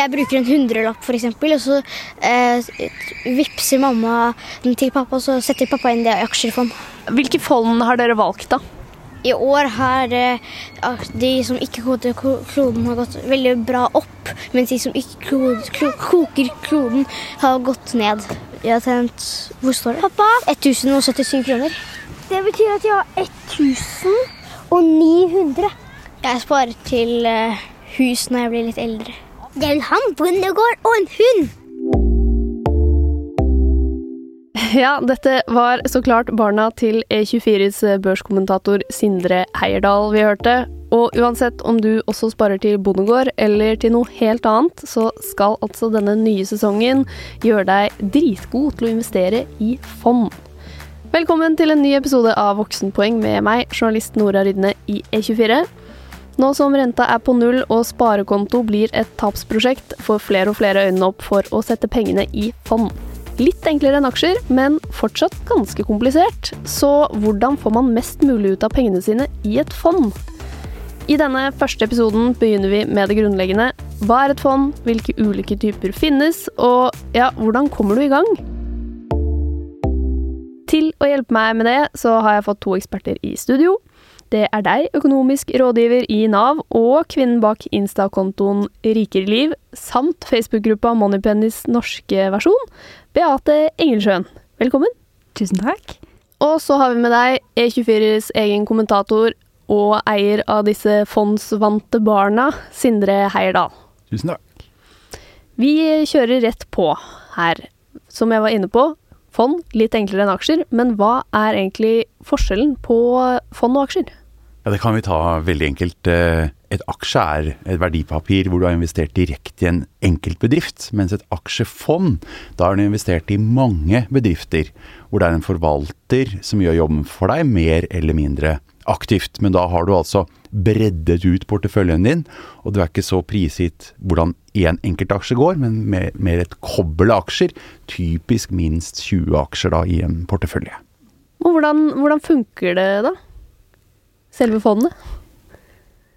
jeg bruker en hundrelapp, f.eks., og så eh, vippser mamma den til pappa, og så setter pappa inn det i aksjefond. Hvilke fond har dere valgt, da? I år har eh, de som ikke koker kloden, har gått veldig bra opp, mens de som ikke koker kloden, har gått ned. Jeg har tjent Hvor står det? Pappa? 1077 kroner. Det betyr at jeg har 1900. Jeg sparer til eh, hus når jeg blir litt eldre. Jeg er en hann, bondegård og en hund. Ja, dette var så klart barna til E24s børskommentator Sindre Heierdal vi hørte. Og uansett om du også sparer til bondegård eller til noe helt annet, så skal altså denne nye sesongen gjøre deg dritgod til å investere i fond. Velkommen til en ny episode av Voksenpoeng med meg, journalist Nora Rydne i E24. Nå som renta er på null og sparekonto blir et tapsprosjekt, får flere og flere øynene opp for å sette pengene i fond. Litt enklere enn aksjer, men fortsatt ganske komplisert. Så hvordan får man mest mulig ut av pengene sine i et fond? I denne første episoden begynner vi med det grunnleggende. Hva er et fond, hvilke ulike typer finnes, og ja, hvordan kommer du i gang? Til å hjelpe meg med det, så har jeg fått to eksperter i studio. Det er deg, økonomisk rådgiver i Nav, og kvinnen bak Insta-kontoen Rikere liv, samt Facebook-gruppa Moneypennys norske versjon, Beate Engelsjøen. Velkommen. Tusen takk. Og så har vi med deg E24s egen kommentator og eier av disse fondsvante barna, Sindre Heierdal. Tusen takk. Vi kjører rett på her. Som jeg var inne på, fond litt enklere enn aksjer, men hva er egentlig forskjellen på fond og aksjer? Ja, Det kan vi ta veldig enkelt. Eh, et aksje er et verdipapir hvor du har investert direkte i en enkeltbedrift, mens et aksjefond, da har du investert i mange bedrifter, hvor det er en forvalter som gjør jobben for deg, mer eller mindre aktivt. Men da har du altså breddet ut porteføljen din, og du er ikke så prisgitt hvordan én en enkelt aksje går, men mer, mer et kobbel av aksjer, typisk minst 20 aksjer da i en portefølje. Og hvordan, hvordan funker det da? Selve fondet?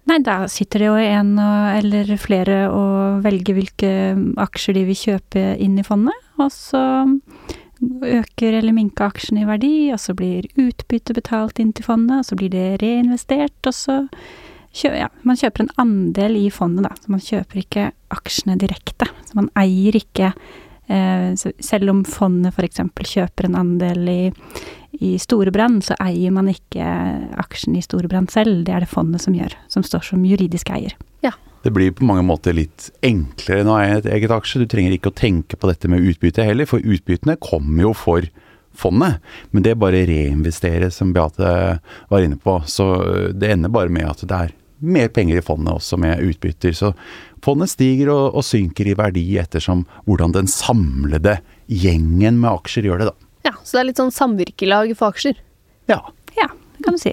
Nei, da sitter det jo en eller flere og velger hvilke aksjer de vil kjøpe inn i fondet. Og så øker eller minker aksjene i verdi, og så blir utbytte betalt inn til fondet, og så blir det reinvestert, og så ja, man kjøper en andel i fondet, da. Så man kjøper ikke aksjene direkte. Så man eier ikke eh, Selv om fondet f.eks. kjøper en andel i i Storebrand så eier man ikke aksjen i Storebrand selv, det er det fondet som gjør, som står som juridisk eier. Ja. Det blir på mange måter litt enklere nå eie et eget aksje. Du trenger ikke å tenke på dette med utbytte heller, for utbyttene kommer jo for fondet. Men det bare reinvesteres, som Beate var inne på. Så det ender bare med at det er mer penger i fondet også med utbytter. Så fondet stiger og, og synker i verdi ettersom hvordan den samlede gjengen med aksjer gjør det, da. Ja, Så det er litt sånn samvirkelag for aksjer? Ja. Ja, det kan du si.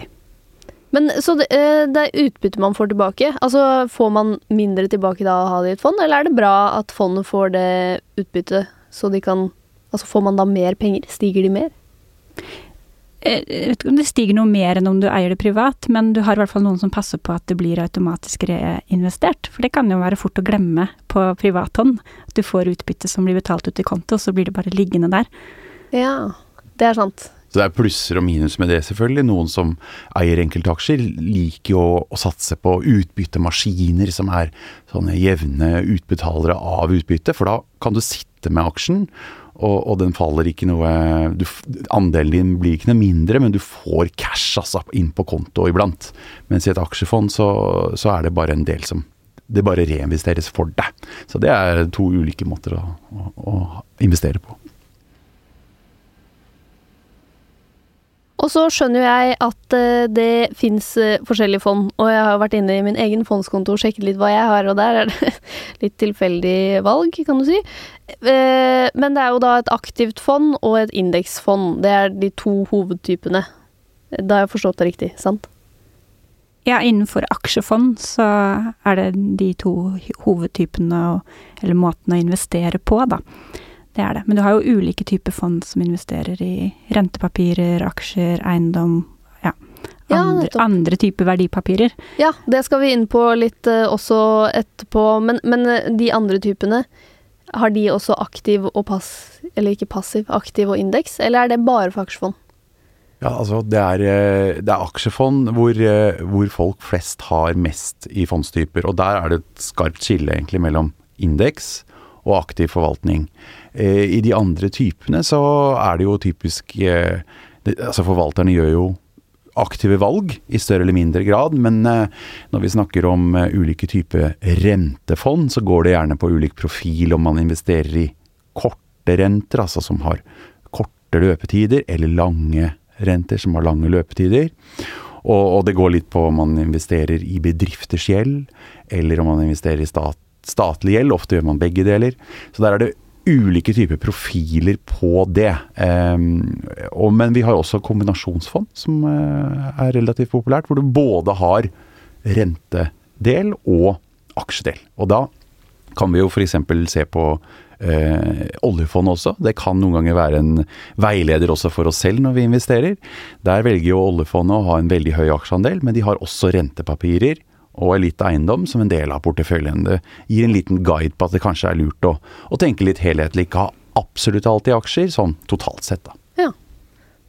Men Så det, eh, det er utbytte man får tilbake? Altså Får man mindre tilbake da å ha det i et fond, eller er det bra at fondet får det utbyttet, så de kan Altså får man da mer penger? Stiger de mer? Eh, jeg vet ikke om det stiger noe mer enn om du eier det privat, men du har i hvert fall noen som passer på at det blir automatisk reinvestert. For det kan jo være fort å glemme på privathånd. At du får utbytte som blir betalt ut i konto, og så blir det bare liggende der. Ja, det er sant. Så det er plusser og minus med det, selvfølgelig. Noen som eier enkeltaksjer, liker jo å, å satse på utbyttemaskiner som er sånne jevne utbetalere av utbytte, for da kan du sitte med aksjen, og, og den faller ikke noe du, Andelen din blir ikke noe mindre, men du får cash altså, inn på konto iblant. Mens i et aksjefond så, så er det bare en del som det bare reinvesteres for deg. Så det er to ulike måter å, å, å investere på. Og så skjønner jeg at uh, det fins uh, forskjellige fond, og jeg har vært inne i min egen fondskonto og sjekket litt hva jeg har, og der er det litt tilfeldig valg, kan du si. Uh, men det er jo da et aktivt fond og et indeksfond. Det er de to hovedtypene. Da har jeg forstått det riktig, sant? Ja, innenfor aksjefond så er det de to hovedtypene, eller måtene å investere på, da. Det er det. Men du har jo ulike typer fond som investerer i rentepapirer, aksjer, eiendom. Ja. Ja, andre, andre typer verdipapirer. Ja, det skal vi inn på litt uh, også etterpå. Men, men eh, de andre typene, har de også aktiv og pass... Eller ikke passiv, aktiv og indeks? Eller er det bare for aksjefond? Ja, altså det er, eh, det er aksjefond hvor, hvor folk flest har mest i fondstyper. Og der er det et skarpt skille egentlig mellom indeks og aktiv forvaltning. Eh, I de andre typene så er det jo typisk eh, Altså forvalterne gjør jo aktive valg i større eller mindre grad, men eh, når vi snakker om ulike typer rentefond, så går det gjerne på ulik profil om man investerer i korte renter, altså som har korte løpetider, eller lange renter som har lange løpetider. Og, og det går litt på om man investerer i bedrifters gjeld, eller om man investerer i stat, statlig gjeld. Ofte gjør man begge deler. Så der er det ulike typer profiler på det. Ehm, og, men vi har også kombinasjonsfond, som eh, er relativt populært, hvor du både har rentedel og aksjedel. Og da kan vi jo f.eks. se på eh, oljefond også. Det kan noen ganger være en veileder også for oss selv når vi investerer. Der velger jo oljefondet å ha en veldig høy aksjeandel, men de har også rentepapirer og Elite eiendom som en del av porteføljen. Det gir en liten guide på at det kanskje er lurt å, å tenke litt helhetlig, ikke ha absolutt alltid aksjer, sånn totalt sett, da. Ja.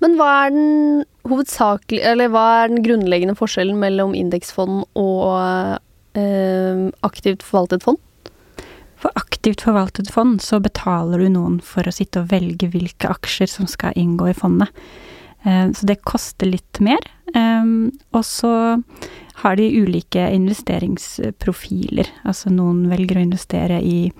Men hva er den hovedsakelig Eller hva er den grunnleggende forskjellen mellom indeksfond og eh, aktivt forvaltet fond? For aktivt forvaltet fond så betaler du noen for å sitte og velge hvilke aksjer som skal inngå i fondet. Eh, Så det koster litt mer. Eh, Og så har de ulike investeringsprofiler. Altså noen velger å investere i,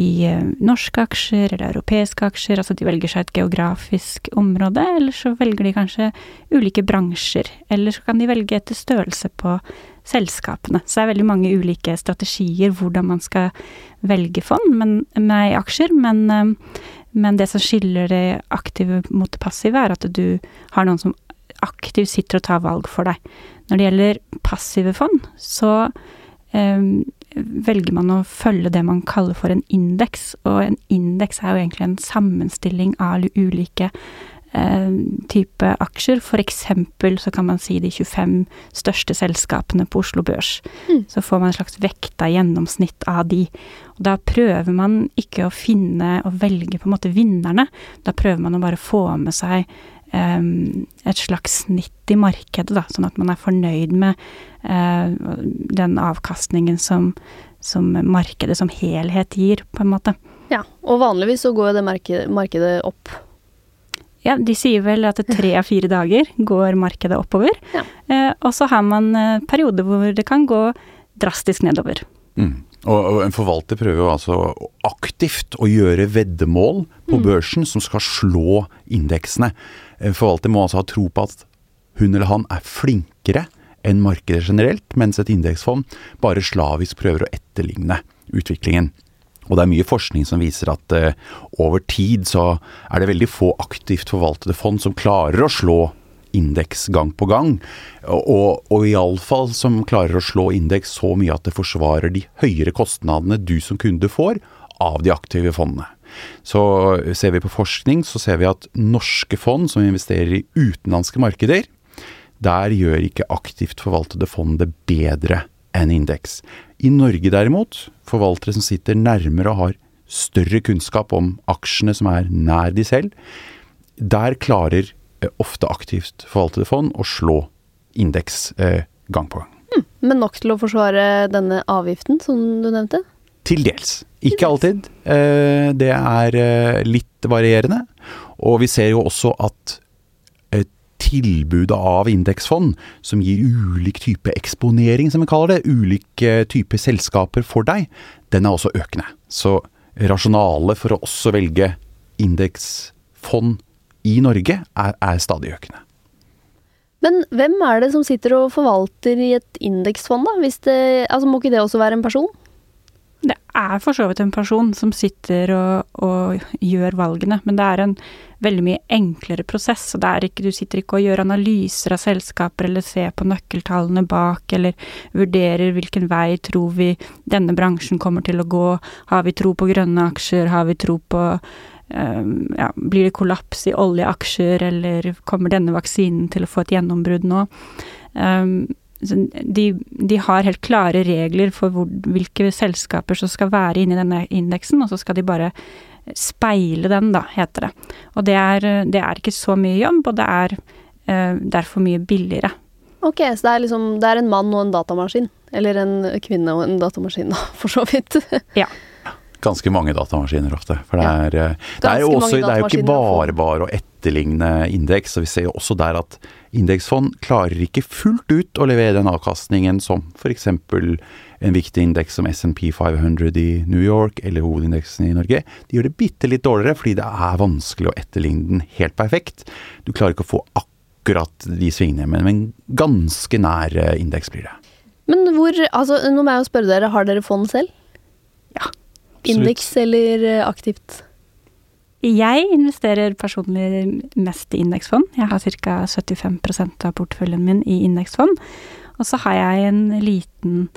i eh, norske aksjer eller europeiske aksjer. Altså de velger seg et geografisk område, eller så velger de kanskje ulike bransjer. Eller så kan de velge etter størrelse på selskapene. Så det er veldig mange ulike strategier hvordan man skal velge fond, men, nei, aksjer. Men, eh, men det som skiller det aktive mot det passive, er at du har noen som aktivt sitter og tar valg for deg. Når det gjelder passive fond, så eh, velger man å følge det man kaller for en indeks. Og en indeks er jo egentlig en sammenstilling av ulike eh, type aksjer. Eksempel så kan man si de 25 største selskapene på Oslo Børs. Mm. Så får man et slags vekta gjennomsnitt av de. Og da prøver man ikke å finne og velge på en måte vinnerne. Da prøver man å bare få med seg et slags snitt i markedet, da, sånn at man er fornøyd med eh, den avkastningen som, som markedet som helhet gir, på en måte. Ja, og vanligvis så går det markedet, markedet opp. Ja, de sier vel at tre av fire dager går markedet oppover. Ja. Eh, og så har man eh, perioder hvor det kan gå drastisk nedover. Mm. Og, og en forvalter prøver jo altså aktivt å gjøre veddemål på børsen som skal slå indeksene. En forvalter må altså ha tro på at hun eller han er flinkere enn markedet generelt, mens et indeksfond bare slavisk prøver å etterligne utviklingen. Og det er mye forskning som viser at uh, over tid så er det veldig få aktivt forvaltede fond som klarer å slå indeks gang på gang. Og, og, iallfall som klarer å slå indeks så mye at det forsvarer de høyere kostnadene du som kunde får av de aktive fondene. Så ser vi på forskning, så ser vi at norske fond som investerer i utenlandske markeder, der gjør ikke aktivt forvaltede fond det bedre enn indeks. I Norge derimot, forvaltere som sitter nærmere og har større kunnskap om aksjene som er nær de selv, der klarer ofte aktivt forvaltede fond og slå indeks eh, gang på gang. Men nok til å forsvare denne avgiften, som du nevnte? Til dels. Ikke alltid. Eh, det er eh, litt varierende. Og vi ser jo også at eh, tilbudet av indeksfond, som gir ulik type eksponering, som vi kaller det, ulike typer selskaper for deg, den er også økende. Så rasjonalet for å også velge indeksfond i Norge er, er stadig økende. Men hvem er det som sitter og forvalter i et indeksfond, da? Hvis det, altså, må ikke det også være en person? Det er for så vidt en person som sitter og, og gjør valgene, men det er en veldig mye enklere prosess. og det er ikke, Du sitter ikke og gjør analyser av selskaper eller ser på nøkkeltallene bak, eller vurderer hvilken vei tror vi denne bransjen kommer til å gå. Har vi tro på grønne aksjer, har vi tro på ja, Blir det kollaps i oljeaksjer, eller kommer denne vaksinen til å få et gjennombrudd nå? de, de, har helt klare regler for hvor, hvilke selskaper som skal være inni denne indeksen, og så skal de bare speile den, da, heter det. Og det er, det er ikke så mye jobb, og det er uh, derfor mye billigere. Ok, så det er liksom Det er en mann og en datamaskin. Eller en kvinne og en datamaskin, da, for så vidt. ja. Ganske mange datamaskiner ofte. For det er, ja. Eh, det er jo, også, det er jo ikke bare bare å etterligne indeks. og Vi ser jo også der at indeksfond klarer ikke fullt ut å levere den avkastningen som f.eks. en viktig indeks som SMP 500 i New York, eller hovedindeksen i Norge. De gjør det bitte litt dårligere fordi det er vanskelig å etterligne den helt perfekt. Du klarer ikke å få akkurat de svingene, men ganske nær indeks blir det. Men hvor Altså, nå må jeg jo spørre dere, har dere fond selv? Ja. Indeks eller eh, aktivt? Jeg investerer personlig mest i indeksfond. Jeg har ca. 75% av porteføljen min i indeksfond. Og så har jeg en liten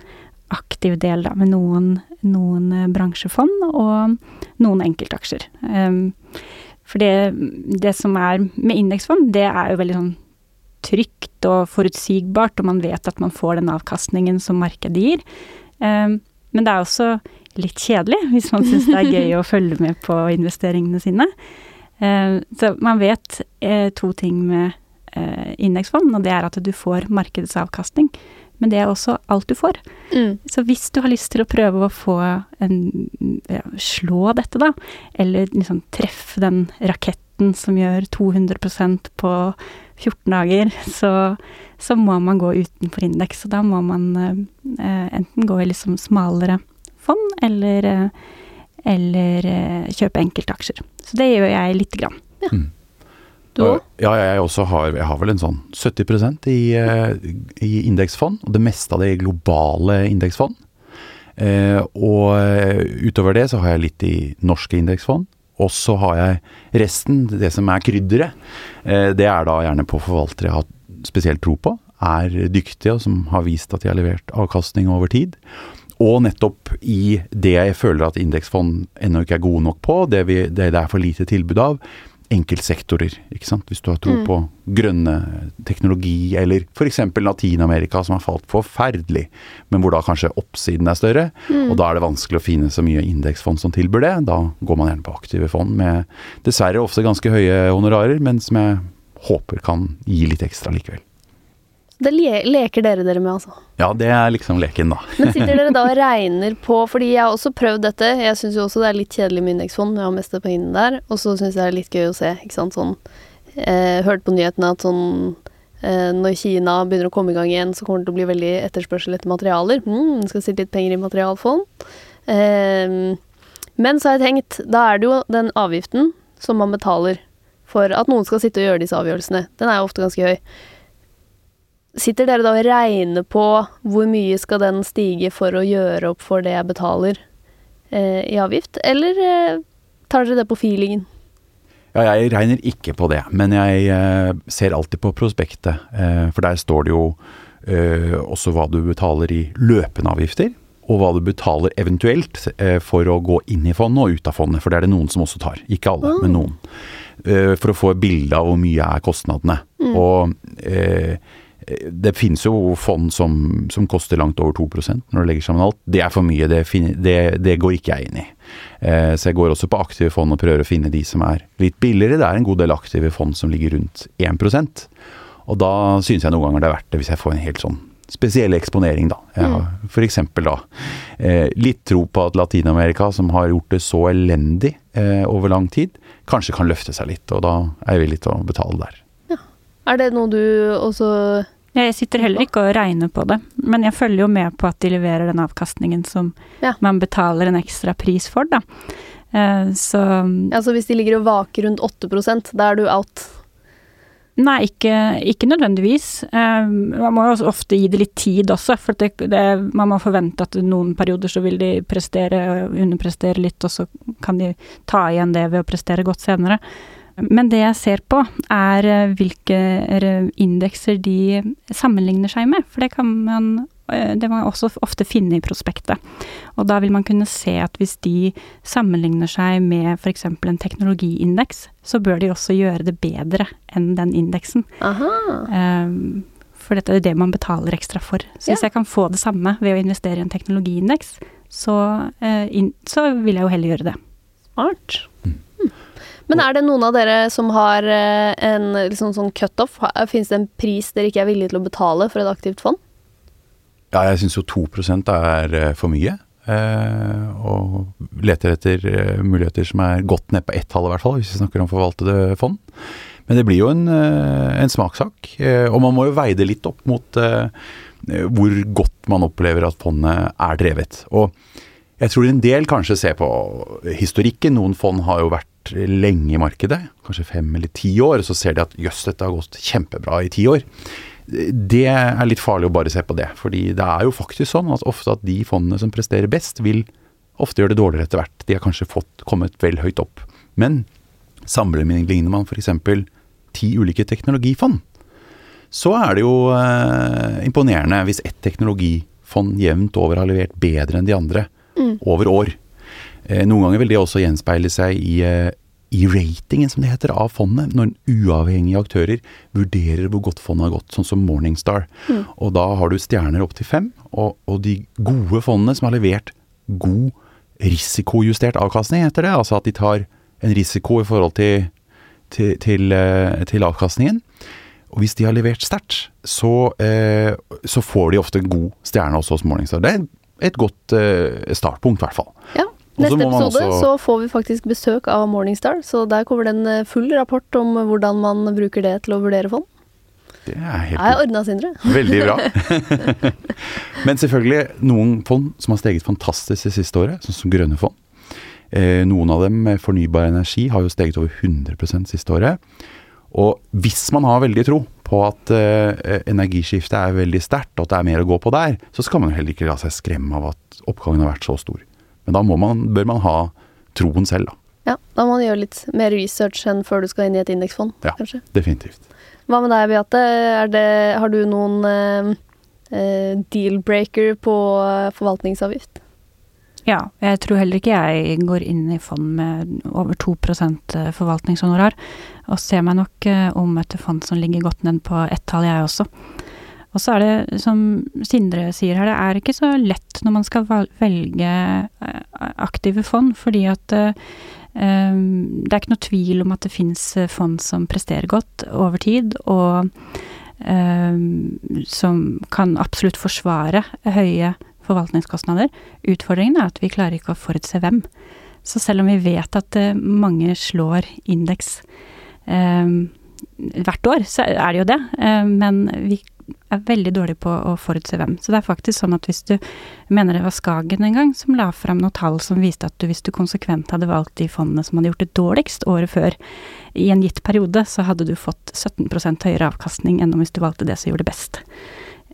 aktiv del da, med noen, noen eh, bransjefond og noen enkeltaksjer. Um, for det, det, som er med indeksfond, det er jo veldig sånn trygt og forutsigbart, og man vet at man får den avkastningen som markedet gir. Um, men det er også litt kjedelig, hvis man syns det er gøy å følge med på investeringene sine. Eh, så man vet eh, to ting med eh, indeksfond, og det er at du får markedets avkastning. Men det er også alt du får. Mm. Så hvis du har lyst til å prøve å få en ja, Slå dette, da, eller liksom treffe den raketten som gjør 200% på 14 dager, så, så må man gå utenfor indeks. Og da må man eh, enten gå i liksom smalere fond, eller, eh, eller eh, kjøpe enkeltaksjer. Så det gjør jeg lite grann. Ja. Mm. Du òg? Ja, jeg også har, jeg har vel en sånn 70 i, eh, i indeksfond. Og det meste av det i globale indeksfond. Eh, og utover det så har jeg litt i norske indeksfond. Og så har jeg resten, det som er krydderet. Eh, det er da gjerne på forvaltere jeg har spesielt tro på. Er dyktige og som har vist at de har levert avkastning over tid. Og nettopp i det jeg føler at indeksfond ennå ikke er gode nok på, det, vi, det, det er for lite tilbud av, enkeltsektorer. ikke sant? Hvis du har tro mm. på grønne teknologi, eller f.eks. Latin-Amerika som har falt forferdelig, men hvor da kanskje oppsiden er større. Mm. Og da er det vanskelig å finne så mye indeksfond som tilbyr det. Da går man gjerne på aktive fond med dessverre ofte ganske høye honorarer, men som jeg håper kan gi litt ekstra likevel. Det le leker dere dere med, altså? Ja, det er liksom leken, da. Men sitter dere da og regner på Fordi jeg har også prøvd dette. Jeg syns jo også det er litt kjedelig med indeksfond, jeg har mest på innen der. Og så syns jeg det er litt gøy å se, ikke sant, sånn eh, Hørte på nyhetene at sånn eh, når Kina begynner å komme i gang igjen, så kommer det til å bli veldig etterspørsel etter materialer. Mm, skal sitte litt penger i materialfond. Eh, men så har jeg tenkt, da er det jo den avgiften som man betaler for at noen skal sitte og gjøre disse avgjørelsene. Den er jo ofte ganske høy. Sitter dere da og regner på hvor mye skal den stige for å gjøre opp for det jeg betaler eh, i avgift, eller eh, tar dere det på feelingen? Ja, jeg regner ikke på det, men jeg eh, ser alltid på prospektet. Eh, for der står det jo eh, også hva du betaler i løpende avgifter, og hva du betaler eventuelt eh, for å gå inn i fondet og ut av fondet. For det er det noen som også tar. Ikke alle, mm. men noen. for å få et bilde av hvor mye er kostnadene. Mm. Og det finnes jo fond som, som, koster langt over 2% når du legger sammen alt. Det er for mye, det, det, det går ikke jeg inn i. Eh, så jeg går også på aktive fond og prøver å finne de som er litt billigere. Det er en god del aktive fond som ligger rundt 1% Og da synes jeg noen ganger det er verdt det hvis jeg får en helt sånn spesiell eksponering, da. Jeg har mm. f.eks. da eh, litt tro på at Latin-Amerika, som har gjort det så elendig eh, over lang tid, kanskje kan løfte seg litt, og da er jeg villig til å betale der. Ja. Er det noe du også jeg sitter heller ikke og regner på det, men jeg følger jo med på at de leverer den avkastningen som ja. man betaler en ekstra pris for, da. Uh, så Altså hvis de ligger og vaker rundt 8 da er du out? Nei, ikke, ikke nødvendigvis. Uh, man må jo ofte gi det litt tid også, for det, det, man må forvente at noen perioder så vil de prestere, underprestere litt, og så kan de ta igjen det ved å prestere godt senere. Men det jeg ser på, er eh, hvilke indekser de sammenligner seg med. For det kan man eh, det man også ofte finne i prospektet. Og da vil man kunne se at hvis de sammenligner seg med f.eks. en teknologiindeks, så bør de også gjøre det bedre enn den indeksen. Aha. Um, for dette er det man betaler ekstra for. Så hvis Ja. jeg kan få det samme ved å investere i en teknologiindeks, så, eh, så vil jeg jo heller gjøre det. Smart. Hmm. Men er det noen av dere som har eh, en liksom sånn cutoff? Fins det en pris dere ikke er villige til å betale for et aktivt fond? Ja, jeg syns jo 2 er eh, for mye. Eh, og leter etter eh, muligheter som er godt ned på ett tall, i hvert fall, hvis vi snakker om forvaltede fond. Men det blir jo en, eh, en smakssak, eh, og man må jo veie det litt opp mot eh, hvor godt man opplever at fondet er drevet. Og jeg tror en del kanskje ser på historikken. Noen fond har jo vært lenge i markedet, kanskje fem eller ti år. Så ser de at jøss, dette har gått kjempebra i ti år. Det er litt farlig å bare se på det. fordi det er jo faktisk sånn at ofte at de fondene som presterer best, vil ofte gjøre det dårligere etter hvert. De har kanskje fått kommet vel høyt opp. Men sammenligner man f.eks. ti ulike teknologifond, så er det jo eh, imponerende hvis ett teknologifond jevnt over har levert bedre enn de andre over år. Eh, noen ganger vil det også gjenspeile seg i, eh, i ratingen, som det heter, av fondet, når uavhengige aktører vurderer hvor godt fondet har gått, sånn som Morningstar. Og da har du stjerner opp til fem, og, og de gode fondene som har levert god risikojustert avkastning, heter det, altså at de tar en risiko i forhold til, til, til, eh, til avkastningen. Og hvis de har levert sterkt, så, eh, så får de ofte en god stjerne også hos Morningstar. Det er et godt eh, startpunkt, i hvert fall. Ja. Neste episode også- så får vi faktisk besøk av Morningstar, så der kommer det en eh, full rapport om hvordan man bruker det til å vurdere fond. Det er helt Jeg ordna, Sindre. Veldig bra. Men selvfølgelig noen fond som har steget fantastisk det siste året, sånn som grønne fond. Eh, noen av dem med fornybar energi har jo steget over 100% siste året. Og hvis man har veldig tro på at eh, energiskiftet er veldig sterkt, og at det er mer å gå på der, så skal man jo heller ikke la seg skremme av at oppgangen har vært så stor. Men da må man, bør man ha troen selv, da. Ja, da må man gjøre litt mer research enn før du skal inn i et indeksfond, Ja. kanskje. Definitivt. Hva med deg, Beate? Er det, har du noen eh, eh, deal-breaker på eh, forvaltningsavgift? Ja, jeg tror heller ikke jeg går inn i fond med over 2 forvaltningshonorar. Og ser meg nok eh, om etter fond som ligger godt ned på ett tall, jeg også. Og så er det, som Sindre sier her, det er ikke så lett når man skal velge eh, aktive fond, fordi at eh, det er ikke noe tvil om at det fins fond som presterer godt over tid, og eh, som kan absolutt forsvare høye forvaltningskostnader. Utfordringen er at vi klarer ikke å forutse hvem. Så selv om vi vet at mange slår indeks eh, hvert år, så er det jo det. Men vi er veldig dårlig på å forutse hvem. Så det er faktisk sånn at hvis du mener det var Skagen en gang som la fram noen tall som viste at du, hvis du konsekvent hadde valgt de fondene som hadde gjort det dårligst året før, i en gitt periode, så hadde du fått 17% høyere avkastning enn om hvis du valgte det som gjorde det best.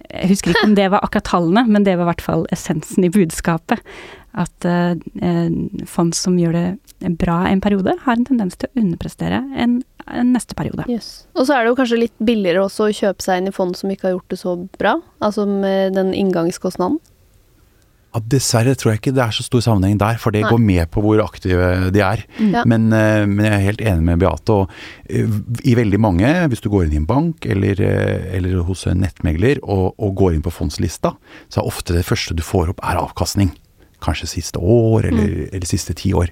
Jeg husker ikke om det var akkurat tallene, men det var i hvert fall essensen i budskapet. At eh, eh, fond som gjør det bra en periode, har en tendens til å underprestere en, en neste periode. Og så er det jo kanskje litt billigere også å kjøpe seg inn i fond som ikke har gjort det så bra, altså med den inngangskostnaden. Ja, dessverre tror jeg ikke det er så stor sammenheng der, for det Nei. går med på hvor aktive de er. Ja. Men, eh, men jeg er helt enig med Beate. Og eh, i veldig mange, hvis du går inn i en bank eller, eller hos en nettmegler og, og går inn på fondslista, så er ofte det første du får opp er avkastning. Kanskje siste år eller, eller siste ti år.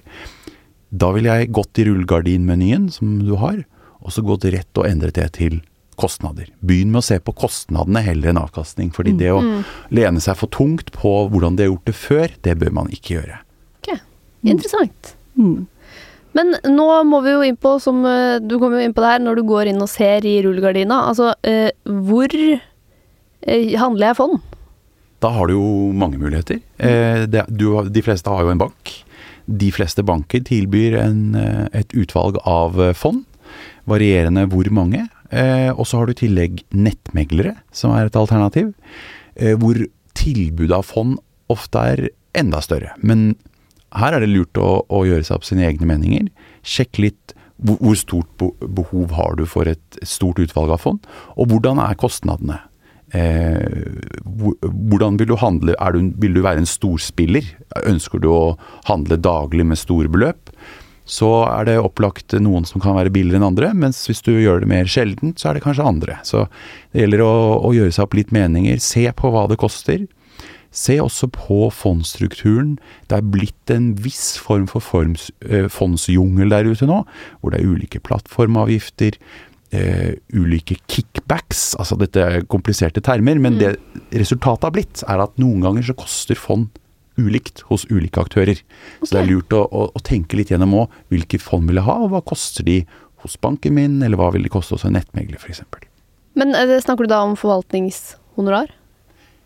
Da ville jeg gått i rullegardinmenyen som du har, og så gått rett og endret det til kostnader. Begynn med å se på kostnadene heller enn avkastning. fordi det å lene seg for tungt på hvordan de har gjort det før, det bør man ikke gjøre. Ok, interessant. Mm. Men nå må vi jo inn på, som eh, du kommer jo inn på det her, når du går inn og ser i rullegardina, altså eh, hvor eh, handler jeg fond? Da har du jo mange muligheter. Eh, det, du, de fleste har jo en bank. De fleste banker tilbyr en, eh, et utvalg av eh, fond, varierende hvor mange. Eh, og så har du i tillegg nettmeglere, som er et alternativ, eh, hvor tilbudet av fond ofte er enda større. Men her er det lurt å, å gjøre seg opp sine egne meninger. Sjekk litt hvor, hvor stort behov har du for et stort utvalg av fond, og hvordan er kostnadene. Eh, hvordan vil du handle? Du, vil du være en storspiller? Ønsker du å handle daglig med store beløp? Så er det opplagt noen som kan være billigere enn andre, mens hvis du gjør det mer sjeldent, så er det kanskje andre. Så det gjelder å, å gjøre seg opp litt meninger. Se på hva det koster. Se også på fondsstrukturen. Det er blitt en viss form for forms, eh, fondsjungel der ute nå, hvor det er ulike plattformavgifter, eh, ulike kickbacks. Altså dette er kompliserte termer, men det resultatet har blitt, er at noen ganger så koster fond ulikt hos ulike aktører. Så det er lurt å, å, å tenke litt gjennom òg hvilke fond vil jeg ha, og hva koster de hos banken min, eller hva vil de koste hos en nettmegler f.eks. Men eh, snakker du da om forvaltningshonorar?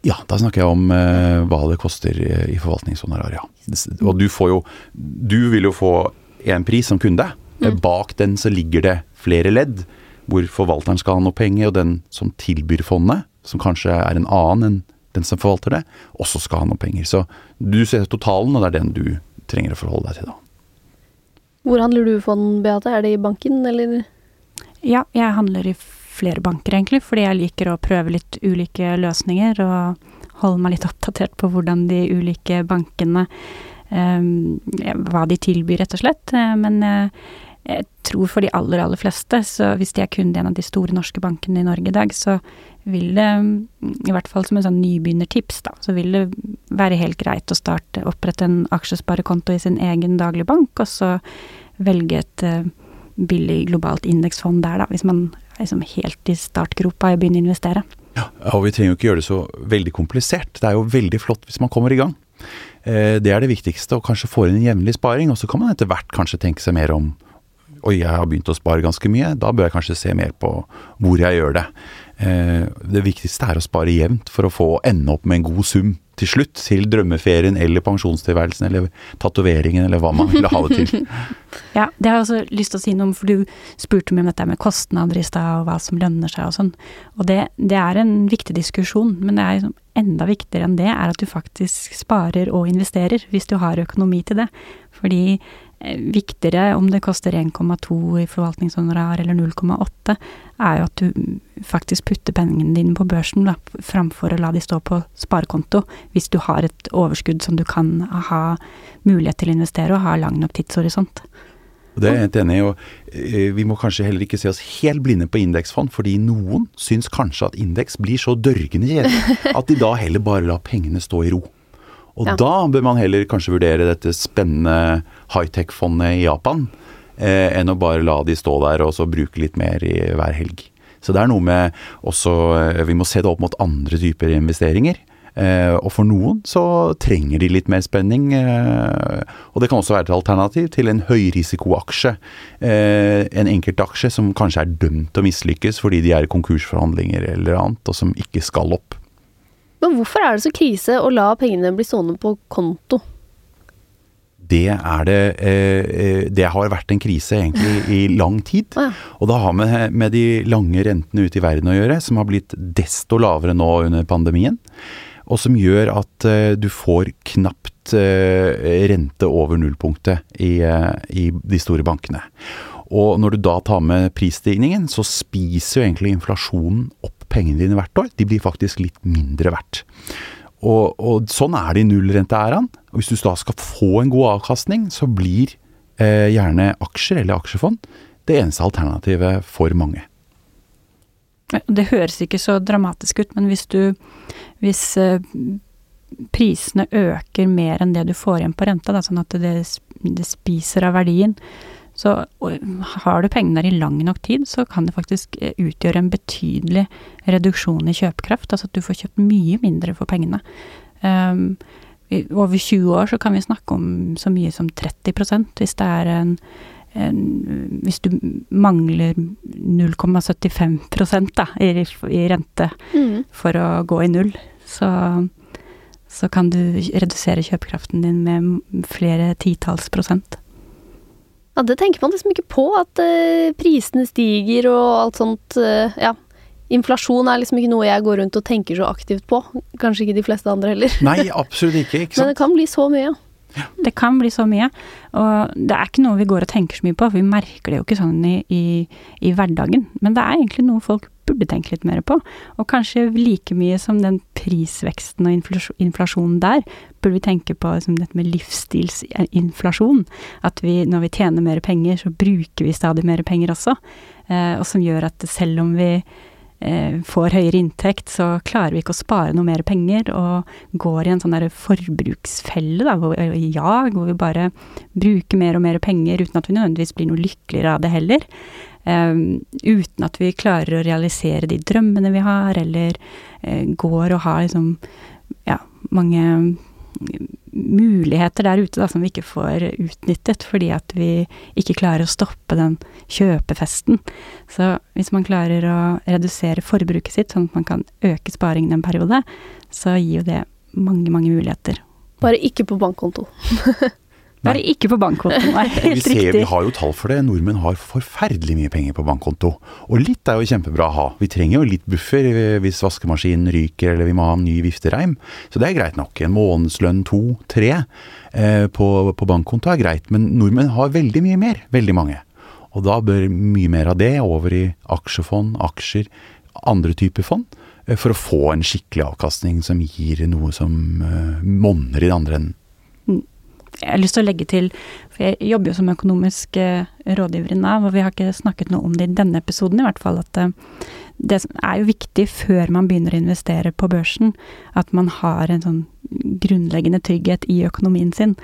Ja, da snakker jeg om eh, hva det koster eh, i forvaltningshonorar, ja. Og du får jo Du vil jo få en pris som kunde. Mm. Bak den så ligger det flere ledd, hvor forvalteren skal ha noe penger, og den som tilbyr fondet, som kanskje er en annen enn den som forvalter det, også skal ha noe penger. Så du ser totalen, og det er den du trenger å forholde deg til da. Hvor handler du fond, Beate? Er det i banken, eller? Ja, jeg handler i flere banker egentlig, fordi jeg liker å prøve litt ulike løsninger og holde meg litt oppdatert på hvordan de ulike bankene um, Hva de tilbyr, rett og slett. Eh, Men eh, jeg tror for de aller, aller fleste, så hvis de er kunde i en av de store norske bankene i Norge i dag, så vil det, i hvert fall som en sånn nybegynnertips, da, så vil det være helt greit å starte, opprette en aksjesparekonto i sin egen daglige bank, og så velge et eh, billig globalt indeksfond der, da, hvis man er liksom helt i startgropa og begynner å investere. Ja, og vi trenger jo ikke gjøre det så veldig komplisert. Det er jo veldig flott hvis man kommer i gang. Eh, Det er det viktigste, og kanskje få inn en jevnlig sparing. Og så kan man etter hvert kanskje tenke seg mer om Oi, jeg har begynt å spare ganske mye. Da bør jeg kanskje se mer på hvor jeg gjør det. Eh, Det viktigste er å spare jevnt for å få ende opp med en god sum til slutt. Til drømmeferien eller pensjonstilværelsen eller tatoveringen eller hva man vil ha det til. Ja, det har jeg også lyst til å si noe om, for du spurte meg om dette med kostnader i stad, og hva som lønner seg og sånn. Og det, det er en viktig diskusjon, men det er liksom enda viktigere enn det er at du faktisk sparer og investerer, hvis du har økonomi til det. Fordi viktigere om det koster 1,2 i forvaltningshonorar eller 0,8, er jo at du faktisk putter pengene dine på børsen, da, framfor å la de stå på sparekonto, hvis du har et overskudd som du kan ha mulighet til å investere og ha lang nok tidshorisont. Det er jeg helt enig i. og eh, Vi må kanskje heller ikke se oss helt blinde på indeksfond, fordi noen syns kanskje at indeks blir så dørgende kjedelig at de da heller bare lar pengene stå i ro. Og Ja. da bør man heller kanskje vurdere dette spennende high-tech-fondet i Japan, eh, enn å bare la de stå der og så bruke litt mer i hver helg. Så det er noe med også eh, Vi må se det opp mot andre typer investeringer. Eh, og for noen så trenger de litt mer spenning. Eh, og det kan også være et alternativ til en høyrisikoaksje. Eh, en enkeltaksje som kanskje er dømt til å mislykkes fordi de er i konkursforhandlinger eller annet, og som ikke skal opp. Men hvorfor er det så krise å la pengene bli stående på konto? Det det eh, eh, Det har vært en krise egentlig i lang tid. Og det har med, med de lange rentene ute i verden å gjøre, som har blitt desto lavere nå under pandemien. Og som gjør at eh, du får knapt rente over nullpunktet i, i de store bankene. Og når du da tar med prisstigningen, så spiser jo egentlig inflasjonen opp pengene dine hvert år. De blir faktisk litt mindre verdt. Og, og sånn er det i nullrenteæraen. Hvis du da skal få en god avkastning, så blir eh, gjerne aksjer eller aksjefond det eneste alternativet for mange. Det høres ikke så dramatisk ut, men hvis du Hvis eh, prisene øker mer enn det du får igjen på renta, da, sånn at det, det spiser av verdien, så har du pengene der i lang nok tid, så kan det faktisk eh, utgjøre en betydelig reduksjon i kjøpekraft. Altså at du får kjøpt mye mindre for pengene. Um, over 20 år så kan vi snakke om så mye som 30 hvis det er en en, hvis du mangler 0,75 da, i, i rente Mm. for å gå i null, så, så kan du redusere kjøpekraften din med flere titalls prosent. Ja, det tenker man liksom ikke på, at uh, prisene stiger og alt sånt. Uh, ja. Inflasjon er liksom ikke noe jeg går rundt og tenker så aktivt på. Kanskje ikke de fleste andre heller. Nei, absolutt ikke. ikke Men det kan bli så mye. ja. Det kan bli så mye. Og det er ikke noe vi går og tenker så mye på, for vi merker det jo ikke sånn i, i, i hverdagen. Men det er egentlig noe folk burde tenke litt mer på. Og kanskje like mye som den prisveksten og inflasjonen der, burde vi tenke på liksom, dette med livsstilsinflasjon. At vi, når vi tjener mer penger, så bruker vi stadig mer penger også. Eh, og som gjør at selv om vi får høyere inntekt, så klarer vi ikke å spare noe mer penger, og går i en sånn der forbruksfelle, da, hvor, ja, hvor vi bare bruker mer og mer penger uten at vi nødvendigvis blir noe lykkeligere av det heller. Um, uten at vi klarer å realisere de drømmene vi har, eller uh, går og har liksom ja, mange muligheter der ute da, som vi ikke får utnyttet fordi at vi ikke klarer å stoppe den kjøpefesten. Så hvis man klarer å redusere forbruket sitt, sånn at man kan øke sparingen en periode, så gir jo det mange, mange muligheter. Bare ikke på bankkonto. Bare ikke på bankkonto, nei. Helt vi ser, riktig. Vi har jo tall for det. Nordmenn har forferdelig mye penger på bankkonto. Og litt er jo kjempebra å ha. Vi trenger jo litt buffer hvis vaskemaskinen ryker eller vi må ha en ny viftereim. Så det er greit nok. En månedslønn to, tre eh, på, på bankkonto er greit. Men nordmenn har veldig mye mer. Veldig mange. Og da bør mye mer av det over i aksjefond, aksjer, andre typer fond. Eh, for å få en skikkelig avkastning som gir noe som eh, monner i den andre enden jeg har lyst til å legge til, for jeg jobber jo som økonomisk eh, rådgiver i Nav, og vi har ikke snakket noe om det i denne episoden i hvert fall, at eh, det er jo viktig før man begynner å investere på børsen, at man har en sånn grunnleggende trygghet i økonomien sin.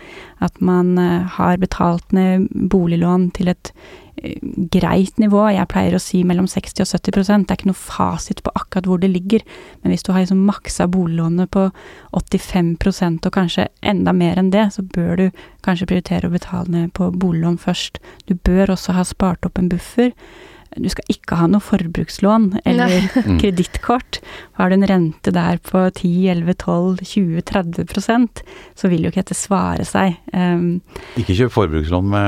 At man eh, har betalt ned boliglån til et eh, greit nivå. Jeg pleier å si mellom 60 og 70 Det er ikke noe fasit på akkurat hvor det ligger. Men hvis du har liksom maksa boliglånet på 85% og kanskje enda mer enn det, så bør du kanskje prioritere å betale ned på boliglån først. Du bør også ha spart opp en buffer du skal ikke ha noe forbrukslån eller mm. kredittkort. Har du en rente der på 10-11-12-20-30% så vil jo ikke dette svare seg. Um, ikke kjøp forbrukslån med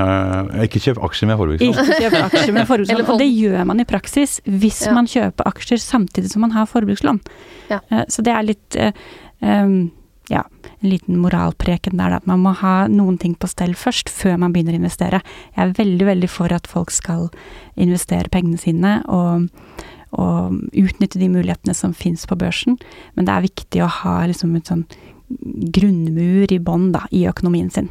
Ikke kjøp aksjer med forbrukslån. Ikke kjøp aksjer med forbrukslån. og det gjør man i praksis hvis ja. man kjøper aksjer samtidig som man har forbrukslån. Ja. Uh, så det er litt uh, um, ja, en liten moralpreken der, da. At man må ha noen ting på stell først, før man begynner å investere. Jeg er veldig, veldig for at folk skal investere pengene sine og, og utnytte de mulighetene som fins på børsen, men det er viktig å ha liksom et sånn grunnmur i bånn, da, i økonomien sin.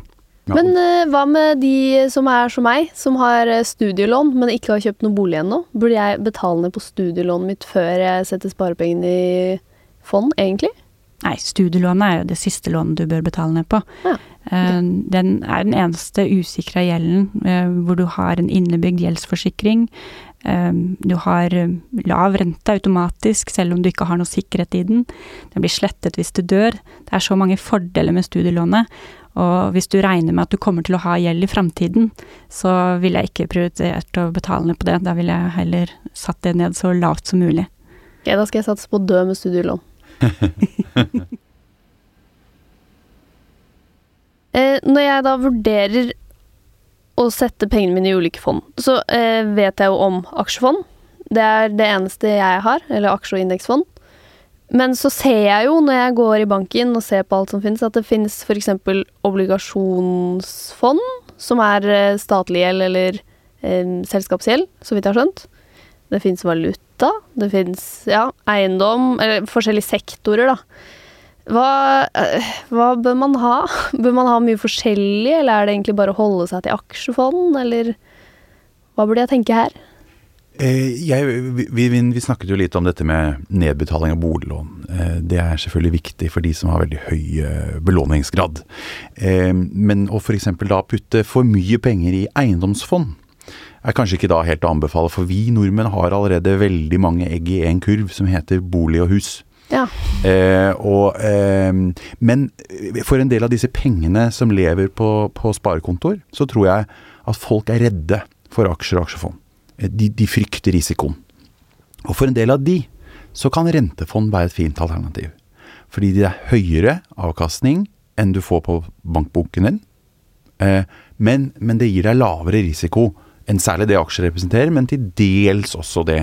Ja. Men uh, hva med de som er som meg, som har eh, studielån, men ikke har kjøpt noen bolig ennå? Burde jeg betale ned på studielånet mitt før jeg setter sparepengene i fond, egentlig? Nei, studielånet er jo det siste lånet du bør betale ned på. Ja. Eh, den er den eneste usikra gjelden eh, hvor du har en innebygd gjeldsforsikring. Eh, du har lav rente automatisk, selv om du ikke har noe sikkerhet i den. Den blir slettet hvis du dør. Det er så mange fordeler med studielånet. Og hvis du regner med at du kommer til å ha gjeld i framtiden, så ville jeg ikke prioritert å betale ned på det. Da ville jeg heller satt det ned så lavt som mulig. Ok, da skal jeg satse på å dø med studielån. eh, når jeg da vurderer å sette pengene mine i ulike fond, så eh, vet jeg jo om aksjefond. Det er det eneste jeg har, eller aksje- og indeksfond. Men så ser jeg jo når jeg går i banken og ser på alt som finnes, at det finnes f.eks. obligasjonsfond, som er eh, statlig gjeld eller eh, selskapsgjeld, så vidt jeg har skjønt. Det fins valuta, det fins ja, eiendom, eller forskjellige sektorer, da. Hva, eh, hva, bør man ha? Bør man ha mye forskjellig, eller er det egentlig bare å holde seg til aksjefond, eller hva burde jeg tenke her? Eh, jeg, vi, vi, vi, snakket jo litt om dette med nedbetaling av boliglån. Eh, det er selvfølgelig viktig for de som har veldig høy belåningsgrad. Men å f.eks. da putte for mye penger i eiendomsfond, er kanskje ikke da helt å anbefale, for vi nordmenn har allerede veldig mange egg i én kurv som heter bolig og hus. Ja. Eh, og, eh, men for en del av disse pengene som lever på, på sparekontoer, så tror jeg at folk er redde for aksjer og aksjefond. Eh, de, de, frykter risikoen. Og for en del av de, så kan rentefond være et fint alternativ. Fordi det er høyere avkastning enn du får på bankboken din. Eh, men, men det gir deg lavere risiko enn særlig det aksjer representerer, men til dels også det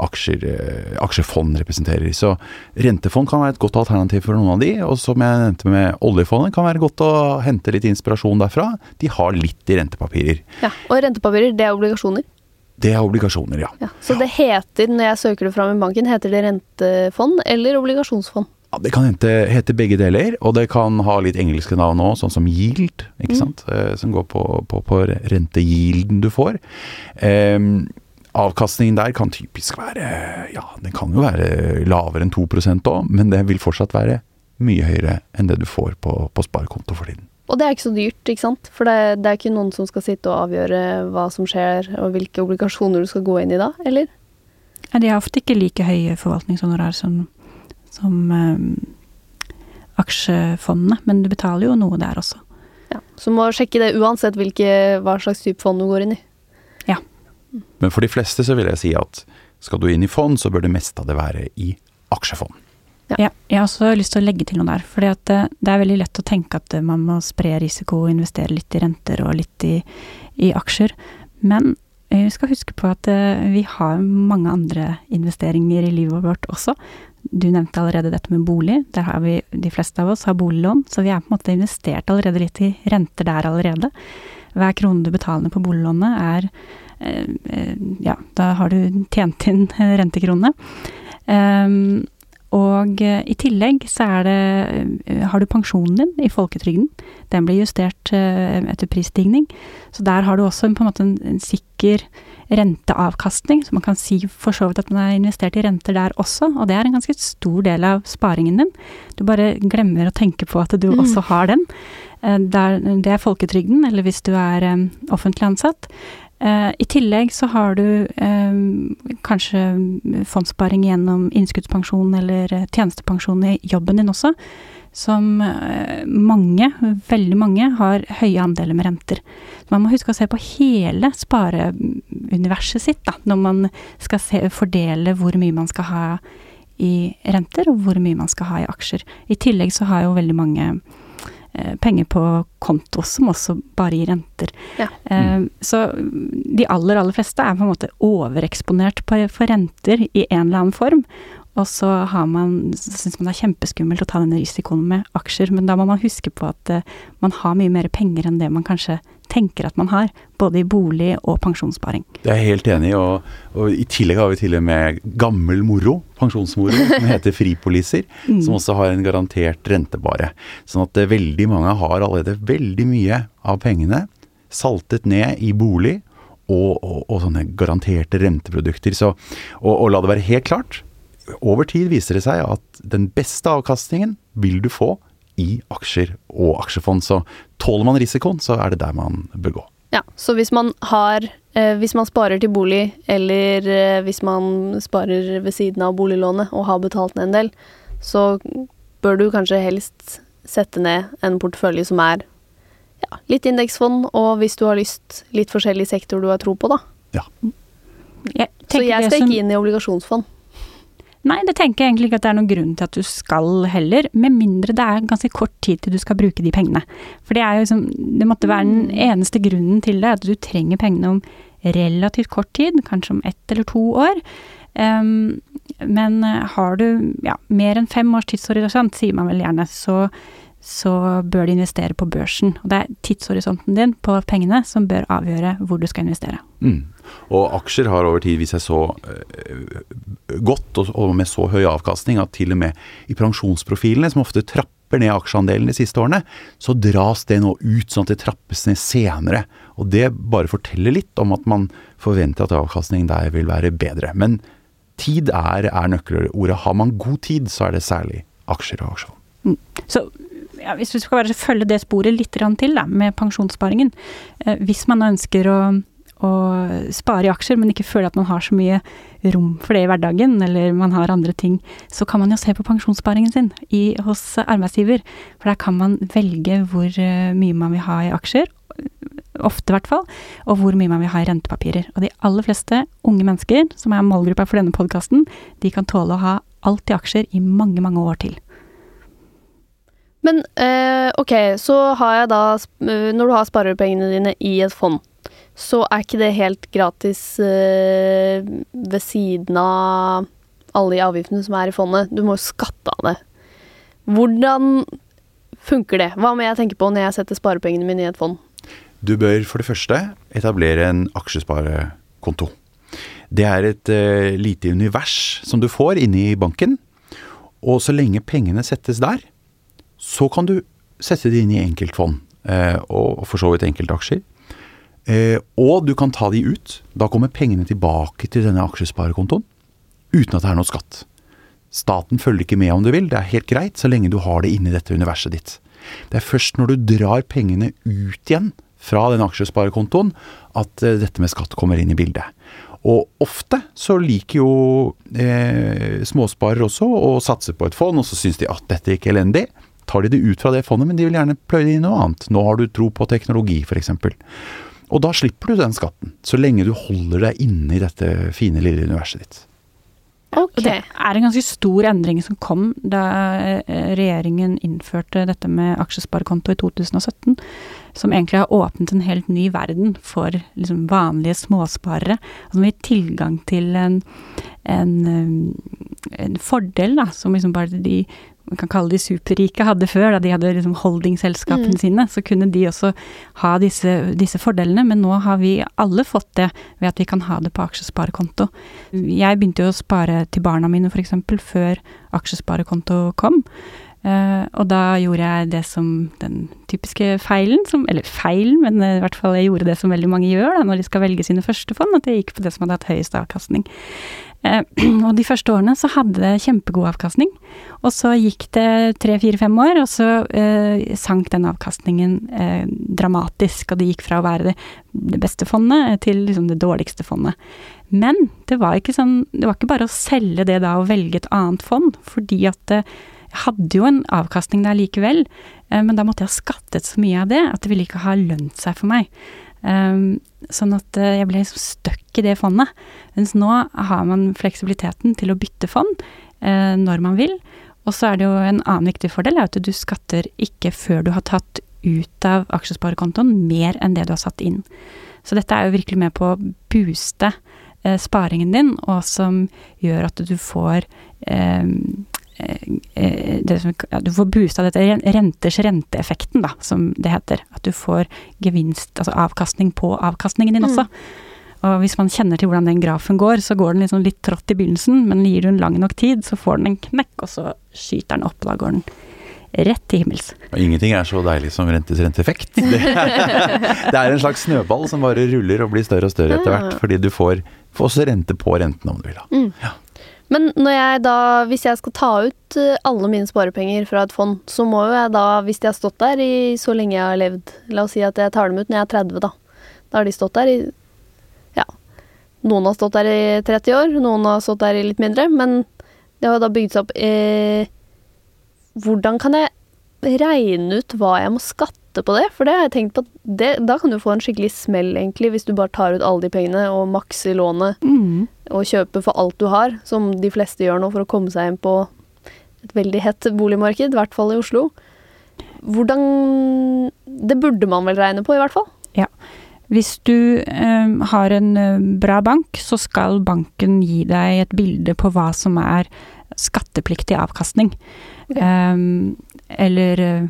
aksjer, eh, aksjefond representerer. Så rentefond kan være et godt alternativ for noen av de, og som jeg nevnte med oljefondet, kan være godt å hente litt inspirasjon derfra. De har litt i rentepapirer. Ja, Og rentepapirer, det er obligasjoner? Det er obligasjoner, ja. Ja, så det heter, når jeg søker det fram i banken, heter det rentefond eller obligasjonsfond? Ja, Det kan hente, hete begge deler, og det kan ha litt engelske navn òg, sånn som yield, ikke sant. Eh, Som går på, på, på renteyielden du får. Eh, avkastningen der kan typisk være Ja, den kan jo være lavere enn 2% òg, men det vil fortsatt være mye høyere enn det du får på, på sparekonto for tiden. Og det er ikke så dyrt, ikke sant? For det, det er ikke noen som skal sitte og avgjøre hva som skjer, og hvilke obligasjoner du skal gå inn i da, eller? Ja, de har ofte ikke like høye forvaltningshonorar som, som eh, aksjefondene, men du betaler jo noe der også. Ja. Så må sjekke det uansett hvilke, hva slags type fond du går inn i. Ja. Men for de fleste så vil jeg si at skal du inn i fond, så bør det meste av det være i aksjefond. Ja. Ja, jeg har også lyst til å legge til noe der. For det, det er veldig lett å tenke at eh, man må spre risiko og investere litt i renter og litt i, i aksjer. Men eh, vi skal huske på at eh, vi har mange andre investeringer i livet vårt også. Du nevnte allerede dette med bolig. Der har vi, de fleste av oss har boliglån, så vi er på en måte investert allerede litt i renter der allerede. Hver krone du betaler på boliglånet er eh, eh, Ja, da har du tjent inn rentekronene. Um, og eh, i tillegg så er det Har du pensjonen din i folketrygden. Den blir justert etter prisstigning. Så der har du også på en måte en, en sikker renteavkastning. Så man kan si for så vidt at man har investert i renter der også, og det er en ganske stor del av sparingen din. Du bare glemmer å tenke på at du Mm. også har den. Eh, Der, det er folketrygden, eller hvis du er eh, offentlig ansatt. Eh, I tillegg så har du eh, kanskje fondssparing gjennom innskuddspensjon eller tjenestepensjon i jobben din også, som eh, mange, veldig mange, har høye andeler med renter. Man må huske å se på hele spareuniverset sitt da, når man skal se, fordele hvor mye man skal ha i renter, og hvor mye man skal ha i aksjer. I tillegg så har jo veldig mange eh, penger på konto som også bare gir renter. Ja. Eh, så de aller, aller fleste er på en måte overeksponert på, for renter i en eller annen form. Og så har man, syns man det er kjempeskummelt å ta denne risikoen med aksjer, men da må man huske på at uh, man har mye mer penger enn det man kanskje tenker at man har, både i bolig og pensjonssparing. Det er jeg helt enig i, og, og i tillegg har vi til og med gammel moro, pensjonsmoro, som heter fripoliser, som også har en garantert rentebare. Sånn at uh, veldig mange har allerede veldig mye av pengene saltet ned i bolig og, og, og sånne garanterte renteprodukter. Så, og, og la det være helt klart, over tid viser det seg at den beste avkastningen vil du få i aksjer og aksjefond. Så tåler man risikoen, så er det der man bør gå. Ja, så hvis man har eh, Hvis man sparer til bolig, eller eh, hvis man sparer ved siden av boliglånet og har betalt ned en del, så bør du kanskje helst sette ned en portefølje som er ja, litt indeksfond, og hvis du har lyst, litt forskjellig sektor du har tro på, da. Ja. Jeg Så jeg det som- inn i obligasjonsfond. Nei, det tenker jeg egentlig ikke at det er noen grunn til at du skal heller, med mindre det er ganske kort tid til du skal bruke de pengene. For det er jo liksom, det måtte være den eneste grunnen til det, at du trenger pengene om relativt kort tid, kanskje om ett eller to år. Um, men eh, har du ja, mer enn fem års tidshorisont, sier man vel gjerne, så, så bør du investere på børsen. Og det er tidshorisonten din på pengene som bør avgjøre hvor du skal investere. Mm. Og aksjer har over tid vist seg så øh, godt og, og med så høy avkastning at til og med i pensjonsprofilene, som ofte trapper ned aksjeandelen de siste årene, så dras det nå ut sånn at det trappes ned senere. Og det bare forteller litt om at man forventer at avkastningen der vil være bedre. Men tid er, er nøkkelordet. Har man god tid, så er det særlig aksjer og aksjefond. Så ja, hvis vi skal bare følge det sporet litt til da, med pensjonssparingen. Eh, hvis man ønsker å, å spare i aksjer, men ikke føler at man har så mye rom for det i hverdagen, eller man har andre ting, så kan man jo se på pensjonssparingen sin i, hos arbeidsgiver. For der kan man velge hvor eh, mye man vil ha i aksjer, ofte i hvert fall, og hvor mye man vil ha i rentepapirer. Og de aller fleste unge mennesker, som er målgruppa for denne podkasten, de kan tåle å ha alt i aksjer i mange, mange år til. Men eh, ok, så har jeg da eh, Når du har sparepengene dine i et fond, så er ikke det helt gratis eh, ved siden av alle de avgiftene som er i fondet. Du må jo skatte av det. Hvordan funker det? Hva må jeg tenke på når jeg setter sparepengene mine i et fond? Du bør for det første etablere en aksjesparekonto. Det er et uh, lite univers som du får inne i banken. Og så lenge pengene settes der, så kan du sette det inn i enkeltfond. Uh, og for så vidt enkeltaksjer. Uh, og du kan ta de ut. Da kommer pengene tilbake til denne aksjesparekontoen uten at det er noe skatt. Staten følger ikke med om du vil, det er helt greit så lenge du har det inni dette universet ditt. Det er først når du drar pengene ut igjen fra den aksjesparekontoen at uh, dette med skatt kommer inn i bildet. Og ofte så liker jo eh, småsparere også å satse på et fond, og så syns de at dette gikk elendig. Tar de det ut fra det fondet, men de vil gjerne pløye det inn noe annet. Nå har du tro på teknologi, f.eks. Og da slipper du den skatten, så lenge du holder deg inne i dette fine, lille universet ditt. Okay. Det er en ganske stor endring som kom da eh, regjeringen innførte dette med aksjesparekonto i 2017, som egentlig har åpnet en helt ny verden for liksom vanlige småsparere. Altså som gir tilgang til en, en, eh, en fordel da, som liksom bare de man kan kalle de superrike hadde før, da de hadde liksom holdingselskapene Mm. sine, så kunne de også ha disse, disse fordelene, men nå har vi alle fått det ved at vi kan ha det på aksjesparekonto. Jeg begynte jo å spare til barna mine f.eks. før aksjesparekonto kom. Eh, og da gjorde jeg det som den typiske feilen, som, eller feilen, men eh, i hvert fall jeg gjorde det som veldig mange gjør da, når de skal velge sine første fond, at jeg gikk på det som hadde hatt høyest avkastning. Eh, og de første årene så hadde det kjempegod avkastning. Og så gikk det tre-fire-fem år, og så eh, sank den avkastningen eh, dramatisk. Og det gikk fra å være det, det beste fondet til liksom det dårligste fondet. Men det var ikke sånn, det var ikke bare å selge det da og velge et annet fond, fordi at eh, jeg hadde jo en avkastning der likevel, eh, men da måtte jeg ha skattet så mye av det at det ville ikke ha lønt seg for meg. Um, sånn at eh, jeg ble liksom stuck i det fondet. Mens nå har man fleksibiliteten til å bytte fond eh, når man vil. Og så er det jo en annen viktig fordel, er at du skatter ikke før du har tatt ut av aksjesparekontoen mer enn det du har satt inn. Så dette er jo virkelig med på å booste eh, sparingen din, og som gjør at du får eh, eh, som, ja, du får boosta dette renters renteeffekten, da, som det heter. At du får gevinst, altså avkastning på avkastningen din også. Og hvis man kjenner til hvordan den grafen går, så går den liksom litt trått i begynnelsen, men gir du den lang nok tid, så får den en knekk, og så skyter den opp, da går den rett til himmels. Og ingenting er så deilig som rentes renteeffekt. Det det er en slags snøball som bare ruller og blir større og større etter hvert, fordi du får, får også rente på renten om du vil. ha. Men jeg da, hvis jeg skal ta ut eh, alle mine sparepenger fra et fond, så må jo jeg da, hvis de har stått der i så lenge jeg har levd La oss si at jeg tar dem ut når jeg er 30, da. Da har de stått der i Ja. Noen har stått der i 30 år, noen har stått der i litt mindre, men det har da bygd seg opp eh, Hvordan kan jeg regne ut hva jeg må skatte på det? For det har jeg tenkt på at det, da kan du få en skikkelig smell, egentlig, hvis du bare tar ut alle de pengene og makser lånet Mm. og kjøper for alt du har, som de fleste gjør nå for å komme seg inn på et veldig hett boligmarked, i hvert fall i Oslo. Hvordan Det burde man vel regne på, i hvert fall. Hvis du eh, har en eh, bra bank, så skal banken gi deg et bilde på hva som er skattepliktig avkastning. Okay. Ehm, eller eh,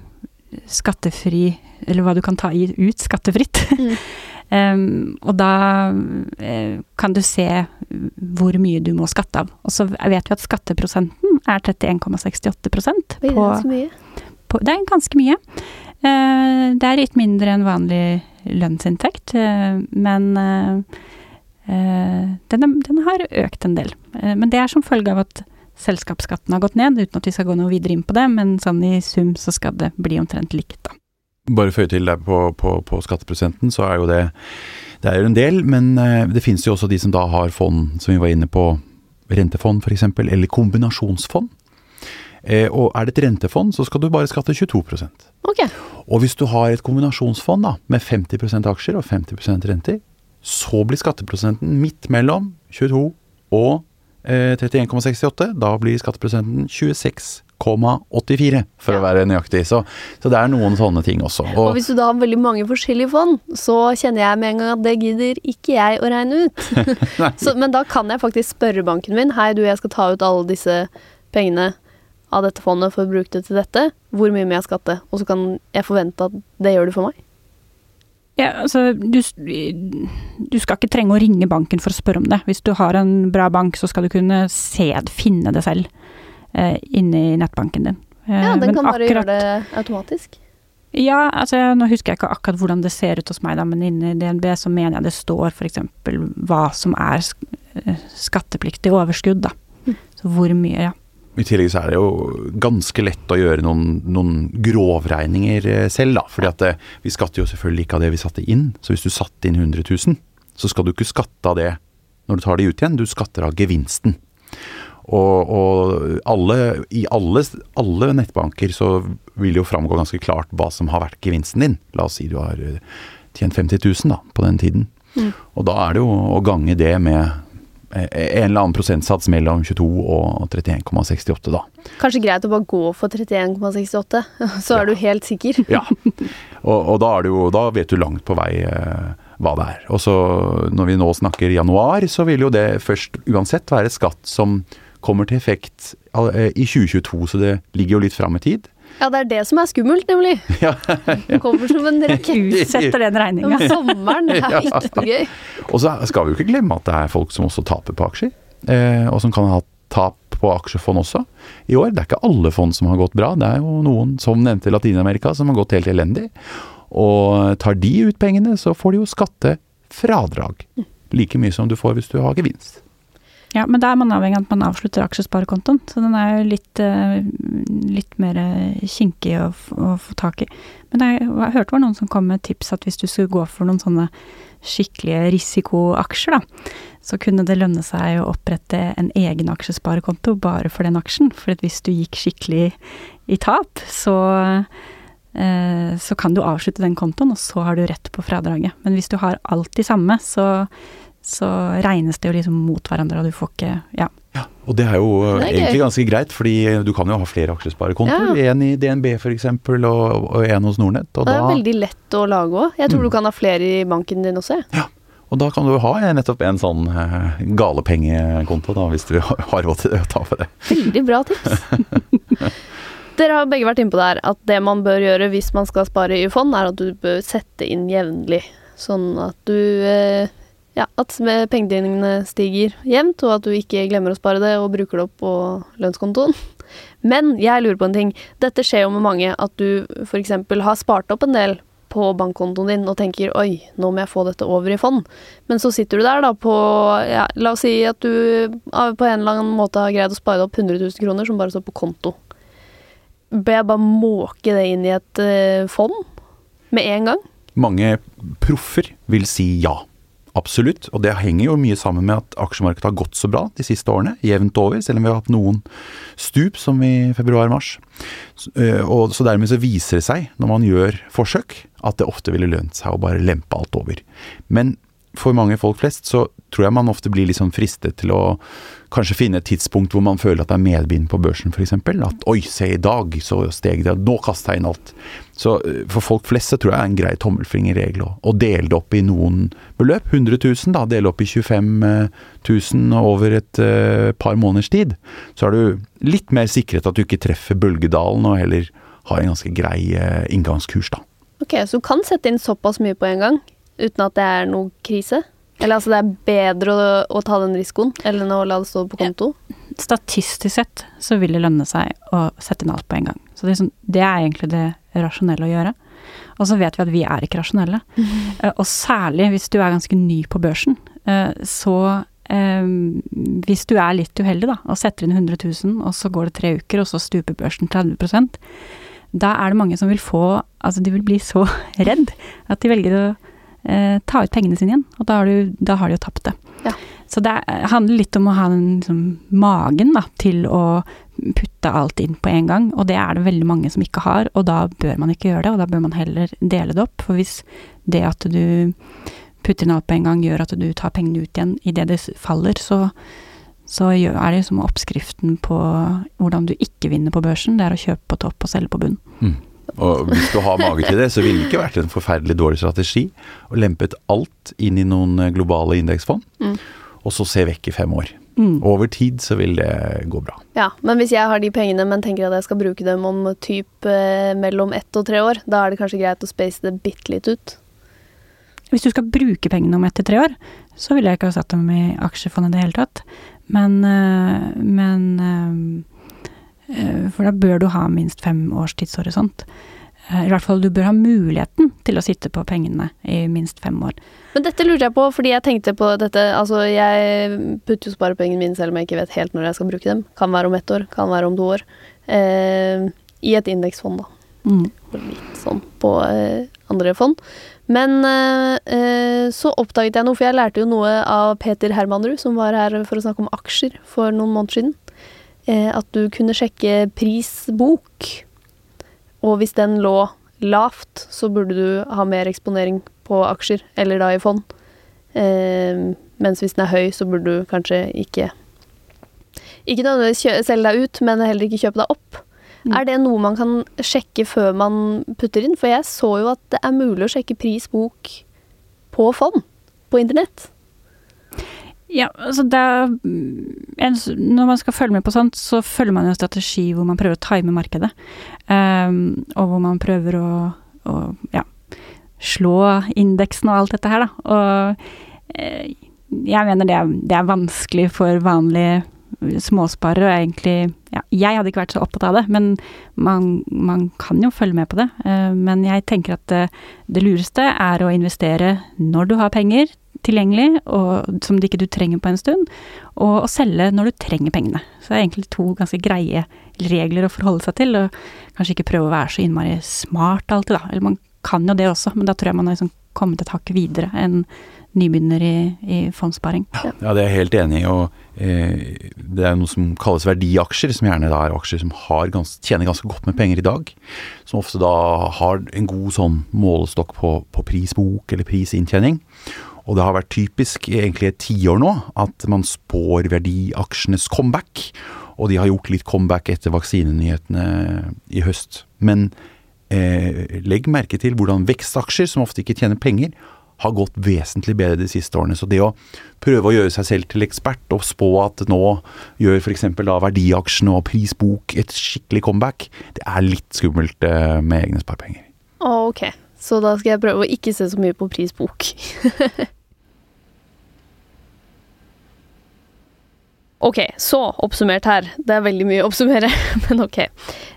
skattefri Eller hva du kan ta ut skattefritt. Mm. um, og da eh, kan du se hvor mye du må skatte av. Og så vet vi at skatteprosenten er 31,68 Oi, det på, på Det er ganske mye. Uh, det er litt mindre enn vanlig lønnsinntekt, uh, men uh, den, den har økt en del. Men det er som følge av at selskapsskatten har gått ned, uten at vi skal gå noe videre inn på det, men sånn i sum så skal det bli omtrent likt, da. Bare føye til der på, på, på skatteprosenten, så er jo det Det er jo en del, men eh, det finnes jo også de som da har fond, som vi var inne på, rentefond f.eks., eller kombinasjonsfond. Eh, og er det et rentefond, så skal du bare skatte 22% Og hvis du har et kombinasjonsfond da, med 50% aksjer og 50% renter, så blir skatteprosenten midt mellom 22 og 31,68. Da blir skatteprosenten 26,84 for å være nøyaktig. Så, så, det er noen sånne ting også. Og, og, hvis du da har veldig mange forskjellige fond, så kjenner jeg med en gang at det gidder ikke jeg å regne ut. så, men da kan jeg faktisk spørre banken min hei du, jeg skal ta ut alle disse pengene av dette fondet for å bruke det til dette. Hvor mye må jeg skatte? Og så kan jeg forvente at det gjør du for meg. Ja, altså, du, du, skal ikke trenge å ringe banken for å spørre om det. Hvis du har en bra bank, så skal du kunne se, finne det selv eh, inne i nettbanken din. Eh, ja, den kan bare akkurat, gjøre det automatisk? Ja, altså nå husker jeg ikke akkurat hvordan det ser ut hos meg, da, men inne i DNB så mener jeg det står f.eks. hva som er eh, skattepliktig overskudd, da. Mm. Så hvor mye, ja. I tillegg så er det jo ganske lett å gjøre noen, noen grovregninger eh, selv, da. fordi at det, vi skatter jo selvfølgelig ikke av det vi satte inn. Så hvis du satte inn 100 000, så skal du ikke skatte av det når du tar det ut igjen, du skatter av gevinsten. Og, og alle, i alle, alle, nettbanker så vil jo framgå ganske klart hva som har vært gevinsten din. La oss si du har eh, tjent 50 000 da, på den tiden. Mm. Og da er det jo å gange det med eh, en eller annen prosentsats mellom 22 og 31,68, da. Kanskje greit å bare gå for 31,68, så er ja. du helt sikker. ja, og, og da, jo, da, vet du langt på vei eh, hva det er. Og så når vi nå snakker januar, så vil jo det først uansett være skatt som kommer til effekt eh, i 2022, så det ligger jo litt fram i tid. Ja, det er det som er skummelt, nemlig. Ja, ja. Den kommer som en rakett. Utsetter den regninga. Om sommeren. Det er ikke ikke gøy. Og så skal vi jo ikke glemme at det er folk som også taper på aksjer. Eh, og som kan ha tap på aksjefond også i år. Det er ikke alle fond som har gått bra. Det er jo noen, som nevnte Latin-Amerika, som har gått helt elendig. Og tar de ut pengene, så får de jo skattefradrag. Like mye som du får hvis du har gevinst. Ja, men da er man avhengig av at man avslutter aksjesparekontoen. Så den er jo litt, eh, litt mer kinkig å, å, få tak i. Men jeg, jeg hørte det var noen som kom med tips at hvis du skulle gå for noen sånne skikkelige risikoaksjer, da, så kunne det lønne seg å opprette en egen aksjesparekonto bare for den aksjen. For hvis du gikk skikkelig i tap, så eh, så kan du avslutte den kontoen, og så har du rett på fradraget. Men hvis du har alt det samme, så så regnes det jo liksom mot hverandre, og du får ikke Ja. ja og det er jo det er egentlig ganske greit, fordi du kan jo ha flere aksjesparekontoer. Ja. En i DNB f.eks., og, og en hos Nordnett. Og det er da, veldig lett å lage òg. Jeg tror mm. du kan ha flere i banken din også. Ja. Og da kan du ha nettopp en sånn uh, galepengekonto, da, hvis du har råd til det, å ta for det. Veldig bra tips. Dere har begge vært inne på det her, at det man bør gjøre hvis man skal spare i fond, er at du bør sette inn jevnlig. Sånn at du uh, ja, at pengene stiger jevnt, og at du ikke glemmer å spare det og bruker det opp på lønnskontoen. Men jeg lurer på en ting. Dette skjer jo med mange at du f.eks. har spart opp en del på bankkontoen din og tenker oi, nå må jeg få dette over i fond. Men så sitter du der da på ja, La oss si at du på en eller annen måte har greid å spare opp 100 000 kroner som bare står på konto. Bør jeg bare måke det inn i et uh, fond med en gang? Mange proffer vil si ja. Absolutt, og det henger jo mye sammen med at aksjemarkedet har gått så bra de siste årene. Jevnt over, selv om vi har hatt noen stup, som i februar-mars. Eh, og Så dermed så viser det seg, når man gjør forsøk, at det ofte ville lønt seg å bare lempe alt over. Men for mange folk flest så tror jeg man ofte blir sånn fristet til å kanskje finne et tidspunkt hvor man føler at det er medvind på børsen, f.eks. At oi, se i dag så steg det, nå kaster jeg inn alt. Så eh, for folk flest så tror jeg er en grei tommelfingerregel å, dele det opp i noen beløp. 100 000, da. Dele opp i 25 000 over et uh, par måneders tid. Så er du litt mer sikret at du ikke treffer bølgedalen, og heller har en ganske grei uh, inngangskurs, da. Ok, så du kan sette inn såpass mye på en gang? uten at det er noe krise? Eller altså det er bedre å, å ta den risikoen enn å la det stå på konto? Ja. Statistisk sett så vil det lønne seg å sette inn alt på en gang. Så det er, sånn, det er egentlig det rasjonelle å gjøre. Og så vet vi at vi er ikke rasjonelle. Mm -hmm. Og særlig hvis du er ganske ny på børsen. Eh, så Um, hvis du er litt uheldig da, og setter inn 100 000, og så går det tre uker, og så stuper børsen 30% da er det mange som vil få Altså, de vil bli så redd at de velger å eh, ta ut pengene sine igjen, og da har, du, da har de jo tapt det. Ja. Så det handler litt om å ha den liksom, magen da, til å putte alt inn på en gang, og det er det veldig mange som ikke har, og da bør man ikke gjøre det, og da bør man heller dele det opp. For hvis det at du putter inn alt på en gang gjør at du tar pengene ut igjen idet det faller, så, så er det liksom oppskriften på hvordan du ikke vinner på børsen, det er å kjøpe på topp og selge på bunn. Og hvis du har mage til det, så ville det ikke vært en forferdelig dårlig strategi å lempet alt inn i noen eh, globale indeksfond, Mm. og så se vekk i fem år. Mm. Over tid så vil det gå bra. Ja, men hvis jeg har de pengene, men tenker at jeg skal bruke dem om typ eh, mellom ett og tre år, da er det kanskje greit å space det bitte litt ut. Hvis du skal bruke pengene om ett til tre år, så ville jeg ikke ha satt dem i aksjefondet i det hele tatt. Men, øh, men For da bør du ha minst fem års tidshorisont. Eh, I hvert fall du bør ha muligheten til å sitte på pengene i minst fem år. Men dette lurte jeg på, fordi jeg tenkte på dette Altså, jeg putter jo sparepengene mine selv om jeg ikke vet helt når jeg skal bruke dem. Kan være om ett år, kan være om to år. Eh, I et indeksfond, da. Mm. Litt sånn på eh, andre fond. Men eh, eh, så oppdaget jeg noe, for jeg lærte jo noe av Peter Hermanrud, som var her for å snakke om aksjer for noen måneder siden. Eh, at du kunne sjekke prisbok, og hvis den lå lavt, så burde du ha mer eksponering på aksjer, eller da i fond. Eh, mens hvis den er høy, så burde du kanskje ikke Ikke nødvendigvis selge deg ut, men heller ikke kjøpe deg opp. Mm. Er det noe man kan sjekke før man putter inn? For jeg så jo at det er mulig å sjekke pris bok på fond på internett. Ja, altså det er, mm, Når man skal følge med på sånt, så følger man en strategi hvor man prøver å time markedet. Um, og hvor man prøver å, å ja, slå indeksen og alt dette her, da. Og eh, jeg mener det er, det er vanskelig for vanlige småsparere, og egentlig ja, Jeg hadde ikke vært så opptatt av det, men man, man kan jo følge med på det. Eh, men jeg tenker at det, det lureste er å investere når du har penger tilgjengelig, og som du ikke du trenger på en stund, og å selge når du trenger pengene. Så det er egentlig to ganske greie regler å forholde seg til, og kanskje ikke prøve å være så innmari smart alltid, da. Eller man kan jo det også, men da tror jeg man har liksom kommet et hakk videre enn nybegynner i, i fondssparing. Ja, det er jeg helt enig i. Og eh, det er noe som kalles verdiaksjer, som gjerne da er aksjer som har gans, tjener ganske godt med penger i dag. Som ofte da har en god sånn målestokk på, på prisbok eller prisinntjening. Og det har vært typisk i egentlig et tiår nå at man spår verdiaksjenes comeback. Og de har gjort litt comeback etter vaksinenyhetene i høst. Men eh, legg merke til hvordan vekstaksjer, som ofte ikke tjener penger, har gått vesentlig bedre de siste årene. Så det å prøve å gjøre seg selv til ekspert og spå at nå gjør f.eks. verdiaksjene og prisbok et skikkelig comeback, det er litt skummelt eh, med egne sparepenger. Ok, så da skal jeg prøve å ikke se så mye på prisbok. ok, så oppsummert her. Det er veldig mye å oppsummere, men ok.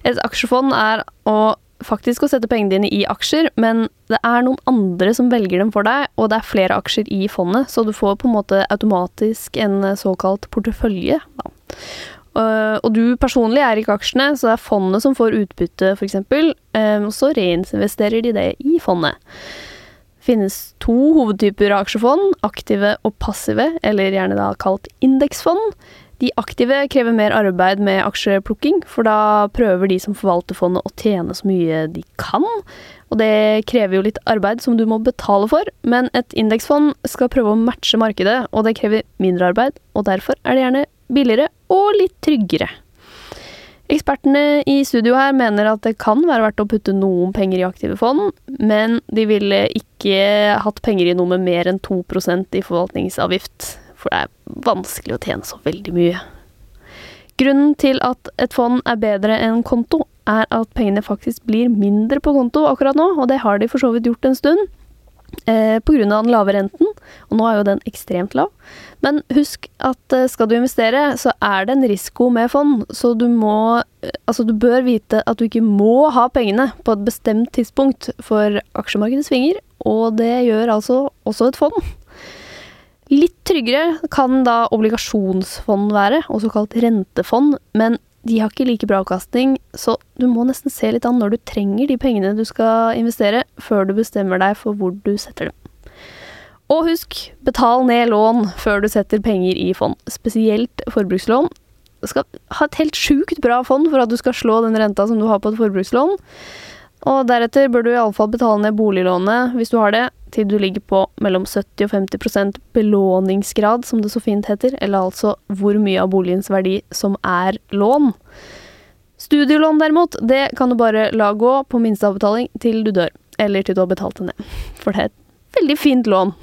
Et aksjefond er å faktisk å sette pengene dine i aksjer, men det er noen andre som velger dem for deg, og det er flere aksjer i fondet, så du får på en måte automatisk en såkalt portefølje. Da. Uh, og du personlig er ikke aksjene, så det er fondet som får utbytte, f.eks. Um, og så reinvesterer de det i fondet. Det finnes to hovedtyper av aksjefond, aktive og passive, eller gjerne da kalt indeksfond. De aktive krever mer arbeid med aksjeplukking, for da prøver de som forvalter fondet å tjene så mye de kan. Og det krever jo litt arbeid som du må betale for, men et indeksfond skal prøve å matche markedet, og det krever mindre arbeid, og derfor er det gjerne billigere og litt tryggere. Ekspertene i studio her mener at det kan være verdt å putte noen penger i aktive fond, men de ville ikke hatt penger i noe med mer enn 2% i forvaltningsavgift, for det er vanskelig å tjene så veldig mye. Grunnen til at et fond er bedre enn konto, er at pengene faktisk blir mindre på konto akkurat nå, og det har de for så vidt gjort en stund. Eh, av den lave renten, og nå er jo den ekstremt lav. Men husk at eh, skal du investere, så er det en risiko med fond, så du må eh, Altså, du bør vite at du ikke må ha pengene på et bestemt tidspunkt, for aksjemarkedet svinger, og det gjør altså også et fond. Litt tryggere kan da obligasjonsfond være, også kalt rentefond, men de har ikke like bra avkastning, så du må nesten se litt an når du trenger de pengene du skal investere, før du bestemmer deg for hvor du setter dem. Og husk, betal ned lån før du setter penger i fond, spesielt forbrukslån. Du skal ha et helt sjukt bra fond for at du skal slå den renta som du har på et forbrukslån. Og deretter bør du iallfall betale ned boliglånet, hvis du har det, til du ligger på mellom 70 og 50% belåningsgrad, som det så fint heter, eller altså hvor mye av boligens verdi som er lån. Studielån derimot, det kan du bare la gå på minsteavbetaling til du dør, eller til du har betalt det ned. For det er et veldig fint lån.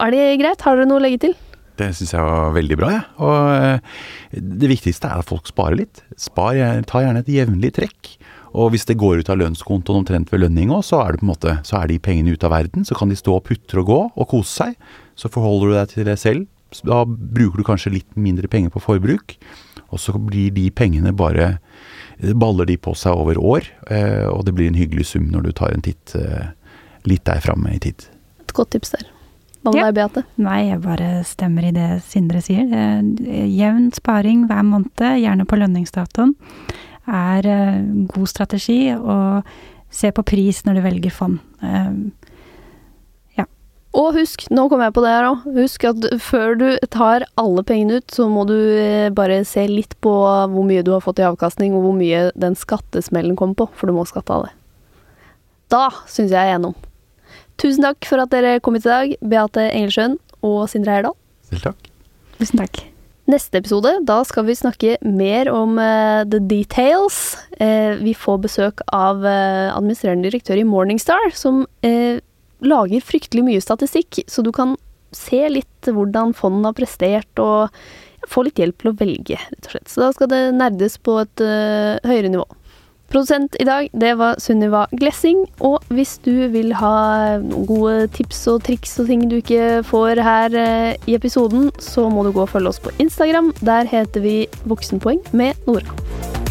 Er det greit? Har dere noe å legge til? Det syns jeg var veldig bra, jeg. Ja. Og eh, det viktigste er at folk sparer litt. Spar, ta gjerne et jevnlig trekk. Og hvis det går ut av lønnskontoen omtrent ved lønning òg, så er det på en måte, så er de pengene ute av verden. Så kan de stå og putre og gå og kose seg. Så forholder du deg til det selv. Da bruker du kanskje litt mindre penger på forbruk. Og så blir de pengene bare Baller de på seg over år, eh, og det blir en hyggelig sum når du tar en titt eh, litt der framme i tid. Et godt tips der. Hva med Ja. deg, Beate? Nei, jeg bare stemmer i det Sindre sier. Eh, Jevn sparing hver måned, gjerne på lønningsdatoen, er eh, god strategi. Og se på pris når du velger fond. Ja. Og husk, nå kommer jeg på det her òg, husk at før du tar alle pengene ut, så må du eh, bare se litt på hvor mye du har fått i avkastning, og hvor mye den skattesmellen kommer på, for du må skatte av det. Da syns jeg jeg er gjennom. Tusen takk for at dere kom hit i dag, Beate Engelsjøen og Sindre Heyerdahl. Selv takk. tusen takk. Neste episode, da skal vi snakke mer om uh, the details. Uh, vi får besøk av uh, administrerende direktør i Morningstar, som lager fryktelig mye statistikk, så du kan se litt hvordan fondene har prestert, og få litt hjelp til å velge, rett og slett. Så da skal det nerdes på et høyere nivå. Produsent i dag, det var Sunniva Glessing. Og hvis du vil ha noen gode tips og triks og ting du ikke får her eh, i episoden, så må du gå og følge oss på Instagram. Der heter vi Voksenpoeng med Nora.